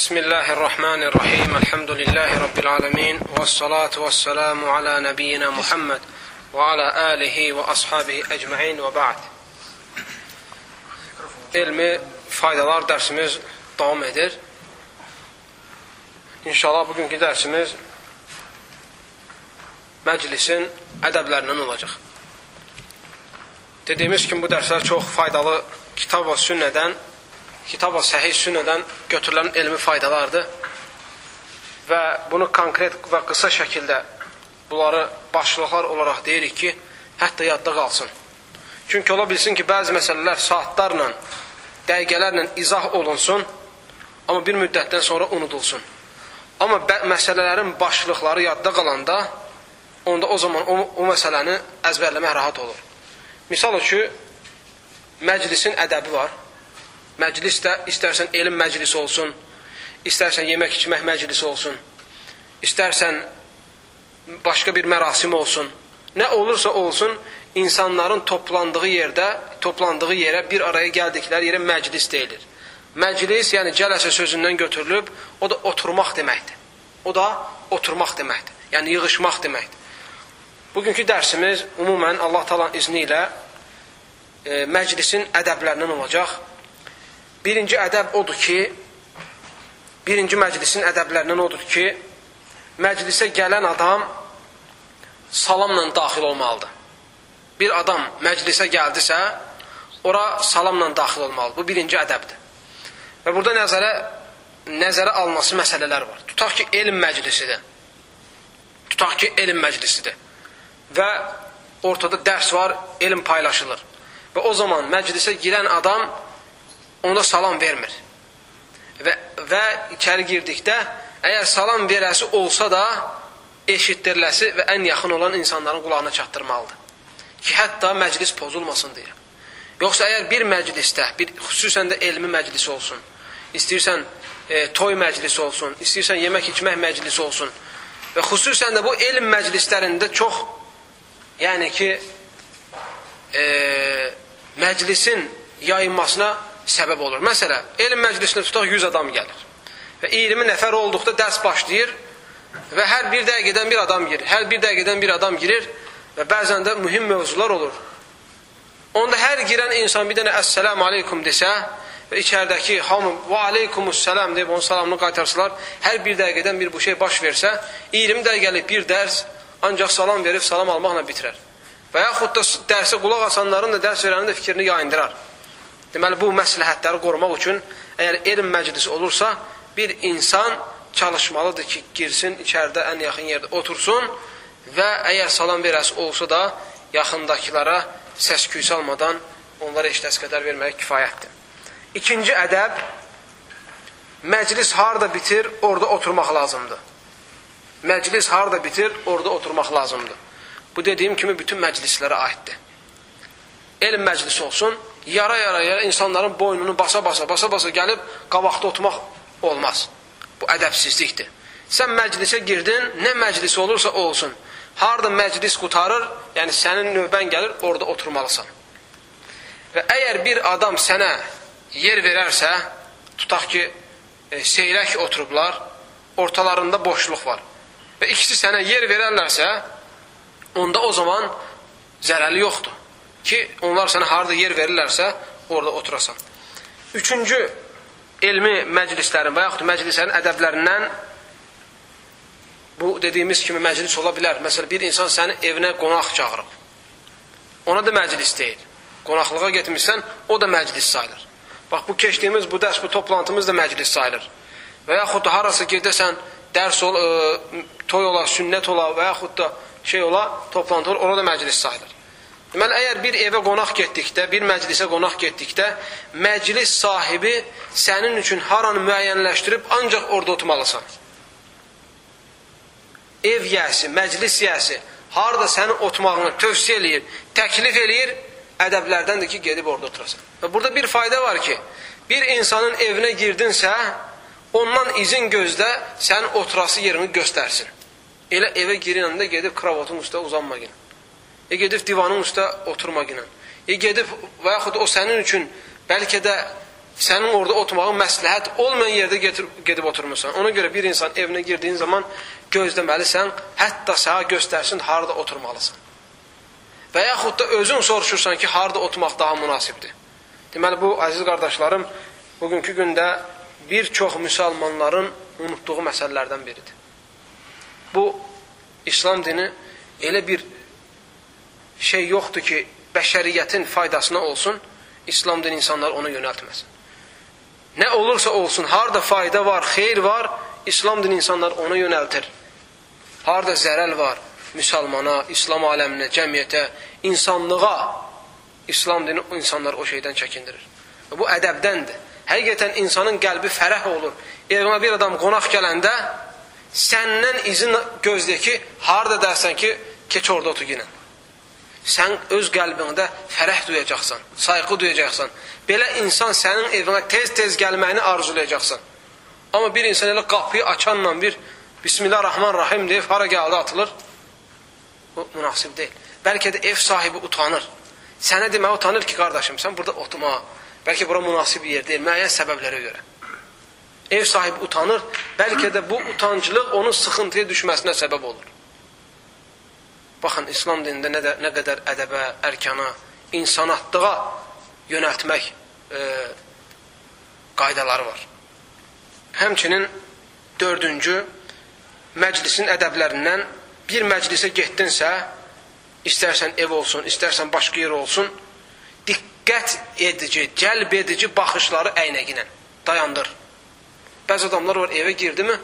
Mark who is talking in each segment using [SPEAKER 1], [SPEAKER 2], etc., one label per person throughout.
[SPEAKER 1] بسم الله الرحمن الرحيم الحمد لله رب العالمين والصلاة والسلام على نبينا محمد وعلى آله وأصحابه أجمعين وبعد Elmi faydalar dərsimiz davam edir. İnşallah bugünkü dərsimiz məclisin ədəblərindən olacaq. Dediyimiz kimi bu dərslər çox faydalı kitab və sünnədən kitab və səhih sünnədən götürülən elmi faydalardır. Və bunu konkret və qısa şəkildə bunları başlıqlar olaraq deyirik ki, hətta yadda qalsın. Çünki ola bilsin ki, bəzi məsələlər saatlarla, dəqiqələrlə izah olunsun, amma bir müddətdən sonra unudulsun. Amma məsələlərin başlıqları yadda qalanda, onda o zaman o, o məsələni əzbərləmək rahat olur. Misal üçün, məclisin ədəbi var. Məclisdə istərsən elm məclisi olsun, istərsən yemək içmək məclisi olsun, istərsən başqa bir mərasim olsun. Nə olursa olsun, insanların toplandığı yerdə, toplandığı yerə, bir araya gəldikləri yerə məclis deyilir. Məclis, yəni cələsə sözündən götürülüb, o da oturmaq deməkdir. O da oturmaq deməkdir. Yəni yığışmaq deməkdir. Bugünkü dərsimiz umumən Allah talan izni ilə e, məclisin ədəblərindən olacaq. Birinci ədəb odur ki, birinci məclisin ədəblərindən odur ki, məclisə gələn adam salamla daxil olmalıdır. Bir adam məclisə gəldisə, ora salamla daxil olmalıdır. Bu birinci ədəbdir. Və burada nəzərə nəzərə alınması məsələlər var. Tutaq ki, elm məclisidir. Tutaq ki, elm məclisidir. Və ortada dərs var, elm paylaşılır. Və o zaman məclisə girən adam onda salam vermir. Və, və içəri girdikdə, əgər salam verəsi olsa da, eşitdiriləsi və ən yaxın olan insanların qulağına çatdırmalıdır. Ki, hətta məclis pozulmasın deyə. Yoxsa əgər bir məclisdə, bir, xüsusən də elmi məclis olsun, istəyirsən e, toy məclisi olsun, istəyirsən yemək içmək məclisi olsun və xüsusən də bu elm məclislərində çox, yəni ki, e, məclisin yayınmasına səbəb olur. Məsələn, elm məclisinə tutaq 100 adam gəlir və 20 nəfər olduqda dərs başlayır və hər bir dəqiqədən bir adam girir. Hər bir dəqiqədən bir adam girir və bəzən də mühüm mövzular olur. Onda hər girən insan bir dənə əssəlamu aleykum desə və içəridəki hamı və aleykumussalam deyib onun salamını qaytarsalar, hər bir dəqiqədən bir bu şey baş versə, 20 dəqiqəlik bir dərs ancaq salam verib salam almaqla bitirər. Və yaxud da dərsə qulaq asanların da dərs verənin də fikrini yayındırar. Deməli, bu məsləhətləri qorumaq üçün əgər elm məclisi olursa, bir insan çalışmalıdır ki, girsin içəridə ən yaxın yerdə otursun və əgər salam verəsi olsa da, yaxındakılara səs-küy salmadan onlara eşitəs qədər vermək kifayətdir. İkinci ədəb, məclis harada bitir, orada oturmaq lazımdır. Məclis harada bitir, orada oturmaq lazımdır. Bu dediyim kimi bütün məclislərə aiddir. Elm məclisi olsun, yara-yara yara insanların boynunu basa-basa, basa-basa gəlib qabaqda oturmaq olmaz. Bu ədəbsizlikdir. Sən məclisə girdin, nə məclis olursa olsun. Harada məclis qutarır, yəni sənin növbən gəlir, orada oturmalısan. Və əgər bir adam sənə yer verərsə, tutaq ki, e, seyrək oturublar, ortalarında boşluq var və ikisi sənə yer verərlərsə, onda o zaman zərəli yoxdur ki, onlar sənə harada yer verirlərsə, orada oturasan. Üçüncü elmi məclislərin və yaxud məclislərin ədəblərindən bu dediyimiz kimi məclis ola bilər. Məsələn, bir insan səni evinə qonaq çağırıb. Ona da məclis deyil. Qonaqlığa getmişsən, o da məclis sayılır. Bax, bu keçdiyimiz, bu dərs, bu toplantımız da məclis sayılır. Və yaxud da harası gedəsən, dərs ol, ə, e, toy ola, sünnət ola və yaxud da şey ola, toplantı ola, ona da məclis sayılır. Deməli, əgər bir evə qonaq getdikdə, bir məclisə qonaq getdikdə, məclis sahibi sənin üçün haranı müəyyənləşdirib, ancaq orada oturmalısan. Ev yəsi, məclis yəsi, harada sənin oturmağını tövsiyə eləyir, təklif eləyir, ədəblərdəndir ki, gedib orada oturasan. Və burada bir fayda var ki, bir insanın evinə girdinsə, ondan izin gözlə, sənin oturası yerini göstərsin. Elə evə girinəndə gedib kravatın üstə uzanma gəlin. Ya e, gedib divanın üstə oturmaq ilə. Ya e, gedib və yaxud o sənin üçün bəlkə də Sənin orada oturmağın məsləhət olmayan yerdə getir, gedib oturmursan. Ona görə bir insan evinə girdiyin zaman gözləməlisən, hətta sənə göstərsin harada oturmalısan. Və yaxud da özün soruşursan ki, harada oturmaq daha münasibdir. Deməli, bu, əziz qardaşlarım, bugünkü gündə bir çox müsəlmanların unutduğu məsələlərdən biridir. Bu, İslam dini elə bir şey yoxdur ki, bəşəriyyətin faydasına olsun, İslam dini insanlar ona yönəltməsin. Nə olursa olsun, harada fayda var, xeyr var, İslam dini insanlar ona yönəltir. Harada zərəl var, müsəlmana, İslam aləminə, cəmiyyətə, insanlığa İslam dini insanlar o şeydən çəkindirir. Bu ədəbdəndir. Həqiqətən insanın qəlbi fərəh olur. Evimə bir adam qonaq gələndə səndən izin gözləyir ki, harada dərsən ki, keç orada otur yenə. Sən öz qəlbində fərəh duyacaqsan, sayğı duyacaqsan. Belə insan sənin evinə tez-tez gəlməyini arzulayacaqsan. Amma bir insan elə qapıyı açanla bir Bismillahirrahmanirrahim deyib hara gəldi atılır. Bu münasib deyil. Bəlkə də ev sahibi utanır. Sənə demək utanır ki, qardaşım, sən burada oturma. Bəlkə bura münasib yer deyil, müəyyən səbəblərə görə. Ev sahibi utanır, bəlkə də bu utanclıq onun sıxıntıya düşməsinə səbəb olur. Baxın, İslam dinində nə, də, nə qədər ədəbə, ərkana, insanatlığa yönəltmək e, qaydaları var. Həmçinin dördüncü, məclisin ədəblərindən bir məclisə getdinsə, istərsən ev olsun, istərsən başqa yer olsun, diqqət edici, cəlb edici baxışları əynəginə dayandır. Bəzi adamlar var, evə girdi mi,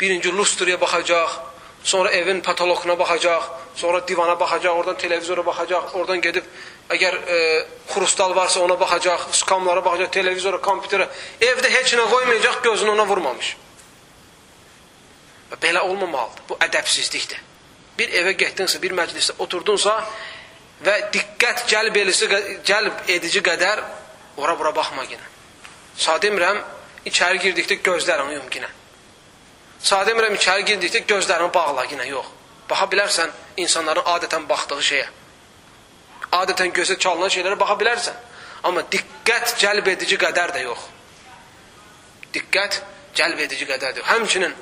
[SPEAKER 1] birinci lustraya baxacaq, sonra evin patologuna baxacaq, sonra divana baxacaq, oradan televizora baxacaq, oradan gedib əgər e, xrustal varsa ona baxacaq, skamlara baxacaq, televizora, kompüterə. Evdə heç nə qoymayacaq, gözünü ona vurmamış. Və belə olmamalıdır. Bu ədəbsizlikdir. Bir evə getdinsə, bir məclisdə oturdunsa və diqqət cəlb, elisi, cəlb edici qədər ora-bura baxma yenə. Sadə demirəm, içəri girdikdə gözlərini yum yenə. Sadə demirəm, içəri girdikdə gözlərini bağla yenə, yox. Baxa bilərsən insanların adətən baxdığı şeyə. Adətən gözə çalınan şeylərə baxa bilərsən. Amma diqqət cəlb edici qədər də yox. Diqqət cəlb edici qədər də yox. Həmçinin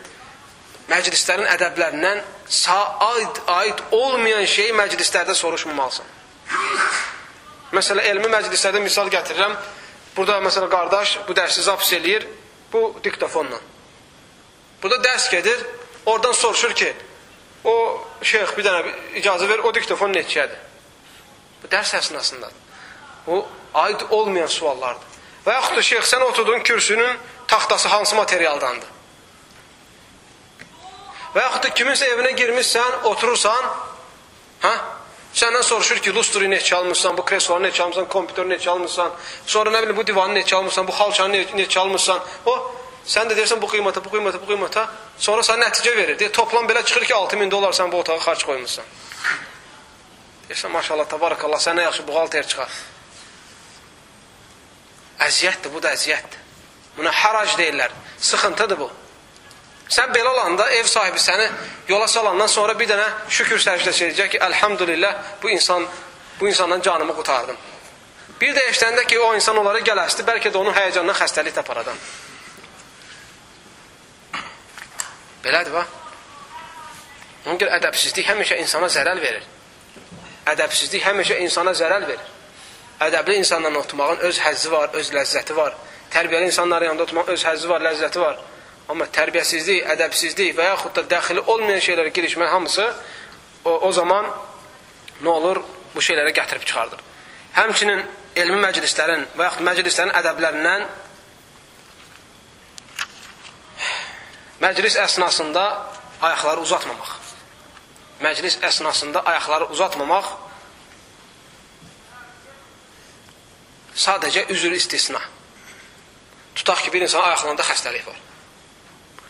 [SPEAKER 1] məclislərin ədəblərindən aid, aid olmayan şeyi məclislərdə soruşmamalısan. Məsələn, elmi məclislərdə misal gətirirəm. Burada məsələn qardaş bu dərsi zaps eləyir bu diktofonla. Burada dərs gedir, oradan soruşur ki, o şeyx bir dənə icazə ver, o diktofon neçəyədir? Bu dərs əsnasındadır. Bu, aid olmayan suallardır. Və yaxud da şeyx, sən oturduğun kürsünün taxtası hansı materialdandır? Və yaxud da kiminsə evinə girmişsən, oturursan, hə? Səndən soruşur ki, lustru neçə almışsan, bu kreslonu neçə almışsan, kompüteri neçə almışsan, sonra nə bilim bu divanı neçə almışsan, bu xalçanı neçə almışsan. O Sən də deyirsən bu qiymətə, bu qiymətə, bu qiymətə, sonra sənə nəticə verir. Deyir, toplam belə çıxır ki, 6000 dollar sən bu otağa xərc qoymusan. Deyirsən, maşallah, tabarakallah, sənə yaxşı buğalter çıxar. Əziyyətdir, bu da əziyyətdir. Buna harac deyirlər, sıxıntıdır bu. Sən belə olanda ev sahibi səni yola salandan sonra bir dənə şükür səcdəsi edəcək ki, əlhamdülillah bu insan bu insandan canımı qurtardım. Bir də eşitəndə ki, o insan onlara gələsdi, bəlkə də onun həyəcanından xəstəlik tapar adam. Belədir, va? Ona görə ədəbsizlik həmişə insana zərər verir. Ədəbsizlik həmişə insana zərər verir. Ədəbli insanla oturmağın öz həzzi var, öz ləzzəti var. Tərbiyəli insanların yanında oturmağın öz həzzi var, ləzzəti var. Amma tərbiyəsizlik, ədəbsizlik və yaxud da dəxili olmayan şeylərə girişmək hamısı o, o zaman nə olur? Bu şeylərə gətirib çıxardır. Həmçinin elmi məclislərin və yaxud məclislərin ədəblərindən Məclis əsnasında ayaqları uzatmamaq. Məclis əsnasında ayaqları uzatmamaq sadəcə üzr istisna. Tutaq ki, bir insan ayaqlarında xəstəlik var.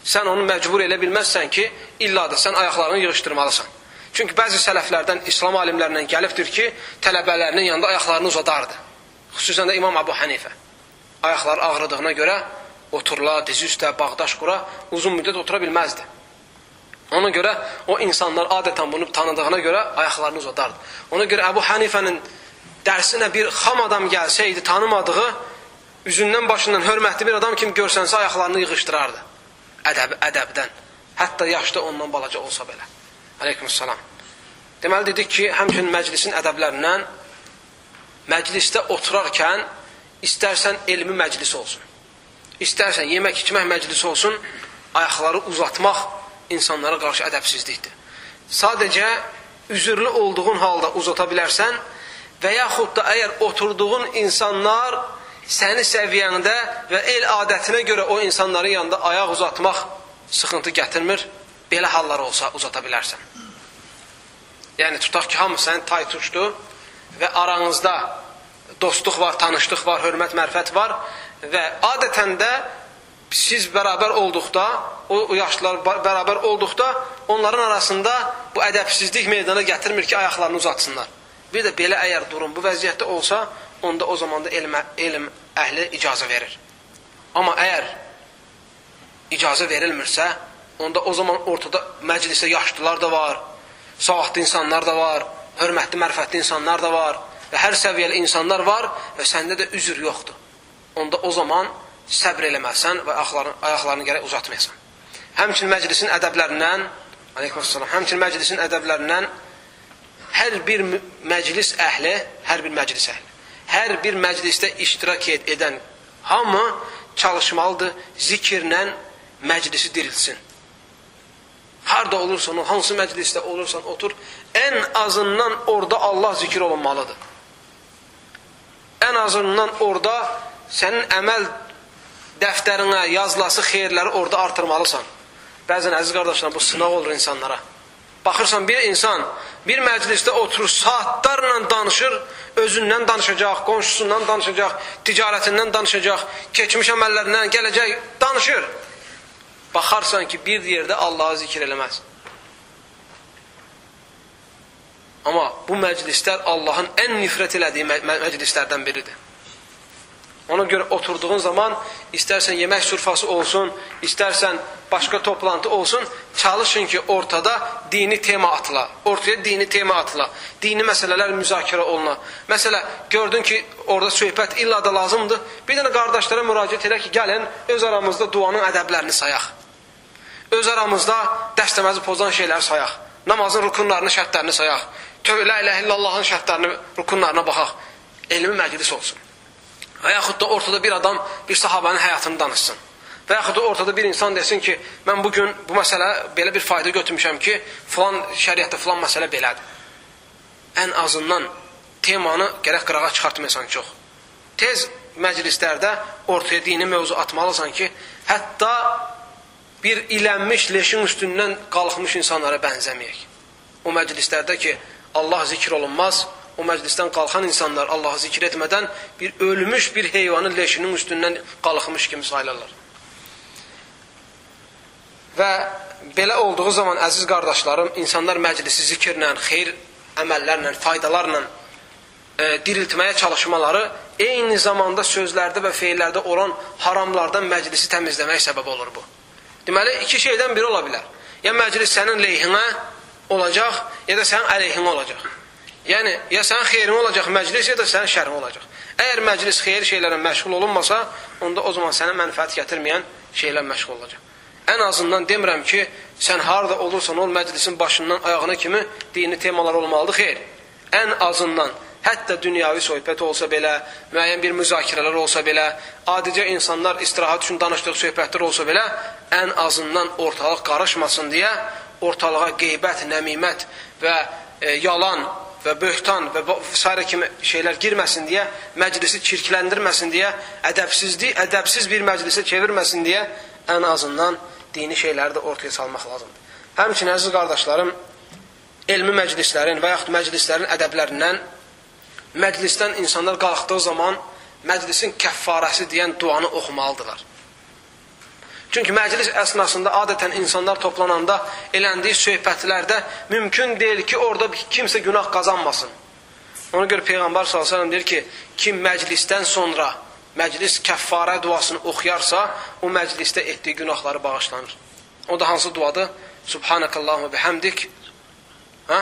[SPEAKER 1] Sən onu məcbur elə bilməzsən ki, illa da sən ayaqlarını yığışdırmalısan. Çünki bəzi sələflərdən, İslam alimlərindən gəlibdir ki, tələbələrinin yanında ayaqlarını uzadardı. Xüsusən də İmam Abu Hanifə. Ayaqları ağrıdığına görə oturla, dizi üstə, bağdaş qura, uzun müddət otura bilməzdi. Ona görə o insanlar adətən bunu tanıdığına görə ayaqlarını uzadardı. Ona görə Əbu Hanifənin dərsinə bir xam adam gəlsəydi, tanımadığı, üzündən başından hörmətli bir adam kimi görsənsə ayaqlarını yığışdırardı. Ədəb, ədəbdən. Hətta yaşda ondan balaca olsa belə. Aleykümselam. Deməli dedik ki, həmçinin məclisin ədəblərindən məclisdə oturarkən istərsən elmi məclis olsun. İstərsən yemək içmək məclisi olsun, ayaqları uzatmaq insanlara qarşı ədəbsizlikdir. Sadəcə üzürlü olduğun halda uzata bilərsən və yaxud da əgər oturduğun insanlar səni səviyyəndə və el adətinə görə o insanların yanında ayaq uzatmaq sıxıntı gətirmir. Belə hallar olsa uzata bilərsən. Yəni tutaq ki, hamı sənin tay tuşdu və aranızda dostluq var, tanışlıq var, hörmət, mərfət var və adətən də siz bərabər olduqda, o yaşlılar bərabər olduqda onların arasında bu ədəbsizlik meydana gətirmir ki, ayaqlarını uzatsınlar. Bir də belə əgər durum bu vəziyyətdə olsa, onda o zaman da elm, elm əhli icazə verir. Amma əgər icazə verilmirsə, onda o zaman ortada məclisə yaşlılar da var, saatlı insanlar da var, hörmətli, mərfətli insanlar da var və hər səviyyəli insanlar var və səndə də üzr yoxdur. Onda o zaman səbr eləməsən və ayaqlarını, ayaqlarını gərək uzatmayasan. Həmçin məclisin ədəblərindən, aleykümselam, həmçin məclisin ədəblərindən hər bir məclis əhli, hər bir məclis əhli, hər bir məclisdə iştirak edən hamı çalışmalıdır zikirlə məclisi dirilsin. Harda olursan, hansı məclisdə olursan otur, ən azından orada Allah zikir olunmalıdır. Ən azından orada sənin əməl dəftərinə yazılası xeyirləri orada artırmalısan. Bəzən əziz qardaşlar bu sınaq olur insanlara. Baxırsan bir insan bir məclisdə oturur, saatlarla danışır, özündən danışacaq, qonşusundan danışacaq, ticarətindən danışacaq, keçmiş əməllərindən gələcək, danışır. Baxarsan ki, bir yerdə Allahı zikr eləməz. Amma bu məclislər Allahın ən nifrət elədiyi məclislərdən biridir. Ona görə oturduğun zaman istərsən yemək sürfası olsun, istərsən başqa toplantı olsun, çalışın ki, ortada dini tema atıla. Ortaya dini tema atıla. Dini məsələlər müzakirə oluna. Məsələ, gördün ki, orada söhbət illa da lazımdır. Bir dənə qardaşlara müraciət elə ki, gəlin, öz aramızda duanın ədəblərini sayaq. Öz aramızda dəstəməzi pozan şeyləri sayaq. Namazın rukunlarını, şərtlərini sayaq. Tövlə ilə illallahın şərtlərini, rukunlarına baxaq. Elmi məclis olsun. Və yaxud da ortada bir adam bir sahabənin həyatını danışsın. Və yaxud da ortada bir insan desin ki, mən bugün bu məsələ belə bir fayda götürmüşəm ki, filan şəriətdə filan məsələ belədir. Ən azından temanı gərək qırağa çıxartmayasan çox. Tez məclislərdə ortaya dini mövzu atmalısan ki, hətta bir ilənmiş leşin üstündən qalxmış insanlara bənzəməyək. O məclislərdə ki, Allah zikr olunmaz, o məclisdən qalxan insanlar Allahı zikr etmədən bir ölmüş bir heyvanın leşinin üstündən qalxmış kimi sayılırlar. Və belə olduğu zaman əziz qardaşlarım, insanlar məclisi zikirlə, xeyir əməllərlə, faydalarla e, diriltməyə çalışmaları eyni zamanda sözlərdə və feillərdə olan haramlardan məclisi təmizləmək səbəb olur bu. Deməli, iki şeydən biri ola bilər. Ya məclis sənin leyhinə olacaq, ya da sənin əleyhinə olacaq. Yəni, ya sənin xeyrin olacaq məclis, ya da sənin şərin olacaq. Əgər məclis xeyir şeylərlə məşğul olunmasa, onda o zaman sənə mənfəət gətirməyən şeylə məşğul olacaq. Ən azından demirəm ki, sən harada olursan ol məclisin başından ayağına kimi dini temalar olmalıdır, xeyr. Ən azından, hətta dünyavi söhbət olsa belə, müəyyən bir müzakirələr olsa belə, adicə insanlar istirahat üçün danışdığı söhbətlər olsa belə, ən azından ortalıq qarışmasın deyə ortalığa qeybət, nəmimət və e, yalan və böhtan və s. kimi şeylər girməsin deyə, məclisi çirkləndirməsin deyə, ədəbsizlik, ədəbsiz bir məclisə çevirməsin deyə ən azından dini şeyləri də ortaya salmaq lazımdır. Həmçinin əziz qardaşlarım, elmi məclislərin və yaxud məclislərin ədəblərindən məclisdən insanlar qalxdığı zaman məclisin kəffarəsi deyən duanı oxumalıdırlar. Çünki məclis əsnasında adətən insanlar toplananda eləndiyi söhbətlərdə mümkün deyil ki, orada kimsə günah qazanmasın. Ona görə Peyğəmbər s.ə.v deyir ki, kim məclisdən sonra məclis kəffarə duasını oxuyarsa, o məclisdə etdiyi günahları bağışlanır. O da hansı duadır? Subhanakallahumma bihamdik. Hə?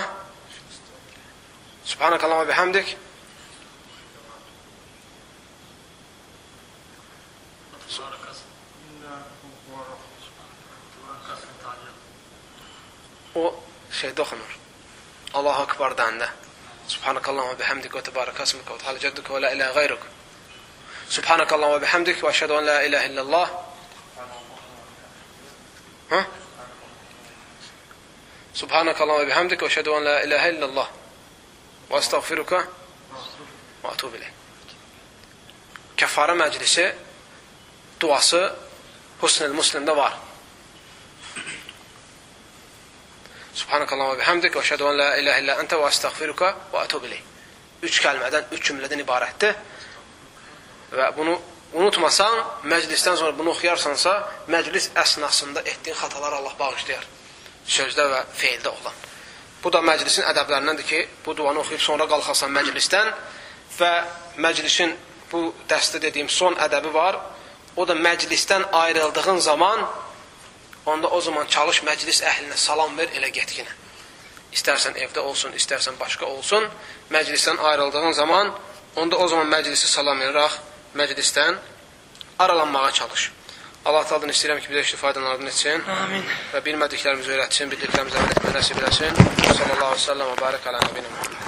[SPEAKER 1] Subhanakallahumma bihamdik. o şeydə oxunur. Allahu akbar deyəndə. Subhanakallahumma bihamdik və təbarəkəsimik və təala cəddük və la ilahe qayruk. Subhanakallahumma bihamdik və əşhədu an la ilahe illallah. Ha? Subhanakallahumma bihamdik və əşhədu an la ilahe illallah. Və estağfiruka və etub ileyh. Kəffarə məclisi duası Husnul Muslimdə var. Subhanakallahumma bihamdik və əşhədu an la ilahe illə entə və estağfiruka və etub ileyh. Üç kəlmədən, üç cümlədən ibarətdir. Və bunu unutmasan, məclisdən sonra bunu oxuyarsansa, məclis əsnasında etdiyin xatalar Allah bağışlayar. Sözdə və feildə olan. Bu da məclisin ədəblərindəndir ki, bu duanı oxuyub sonra qalxasan məclisdən və məclisin bu dəstə dediyim son ədəbi var. O da məclisdən ayrıldığın zaman onda o zaman çalış məclis əhlinə salam ver elə getkinə. İstərsən evdə olsun, istərsən başqa olsun, məclisdən ayrıldığın zaman onda o zaman məclisi salam verərək məclisdən aralanmağa çalış. Allah Taala'dan istəyirəm ki, bizə istifadələrini etsin.
[SPEAKER 2] Amin.
[SPEAKER 1] Və bilmədiklərimizi öyrətsin, bildiklərimizi əməl etməyi nəsib eləsin. Sallallahu əleyhi və səlləm və barik alə nəbiyinə.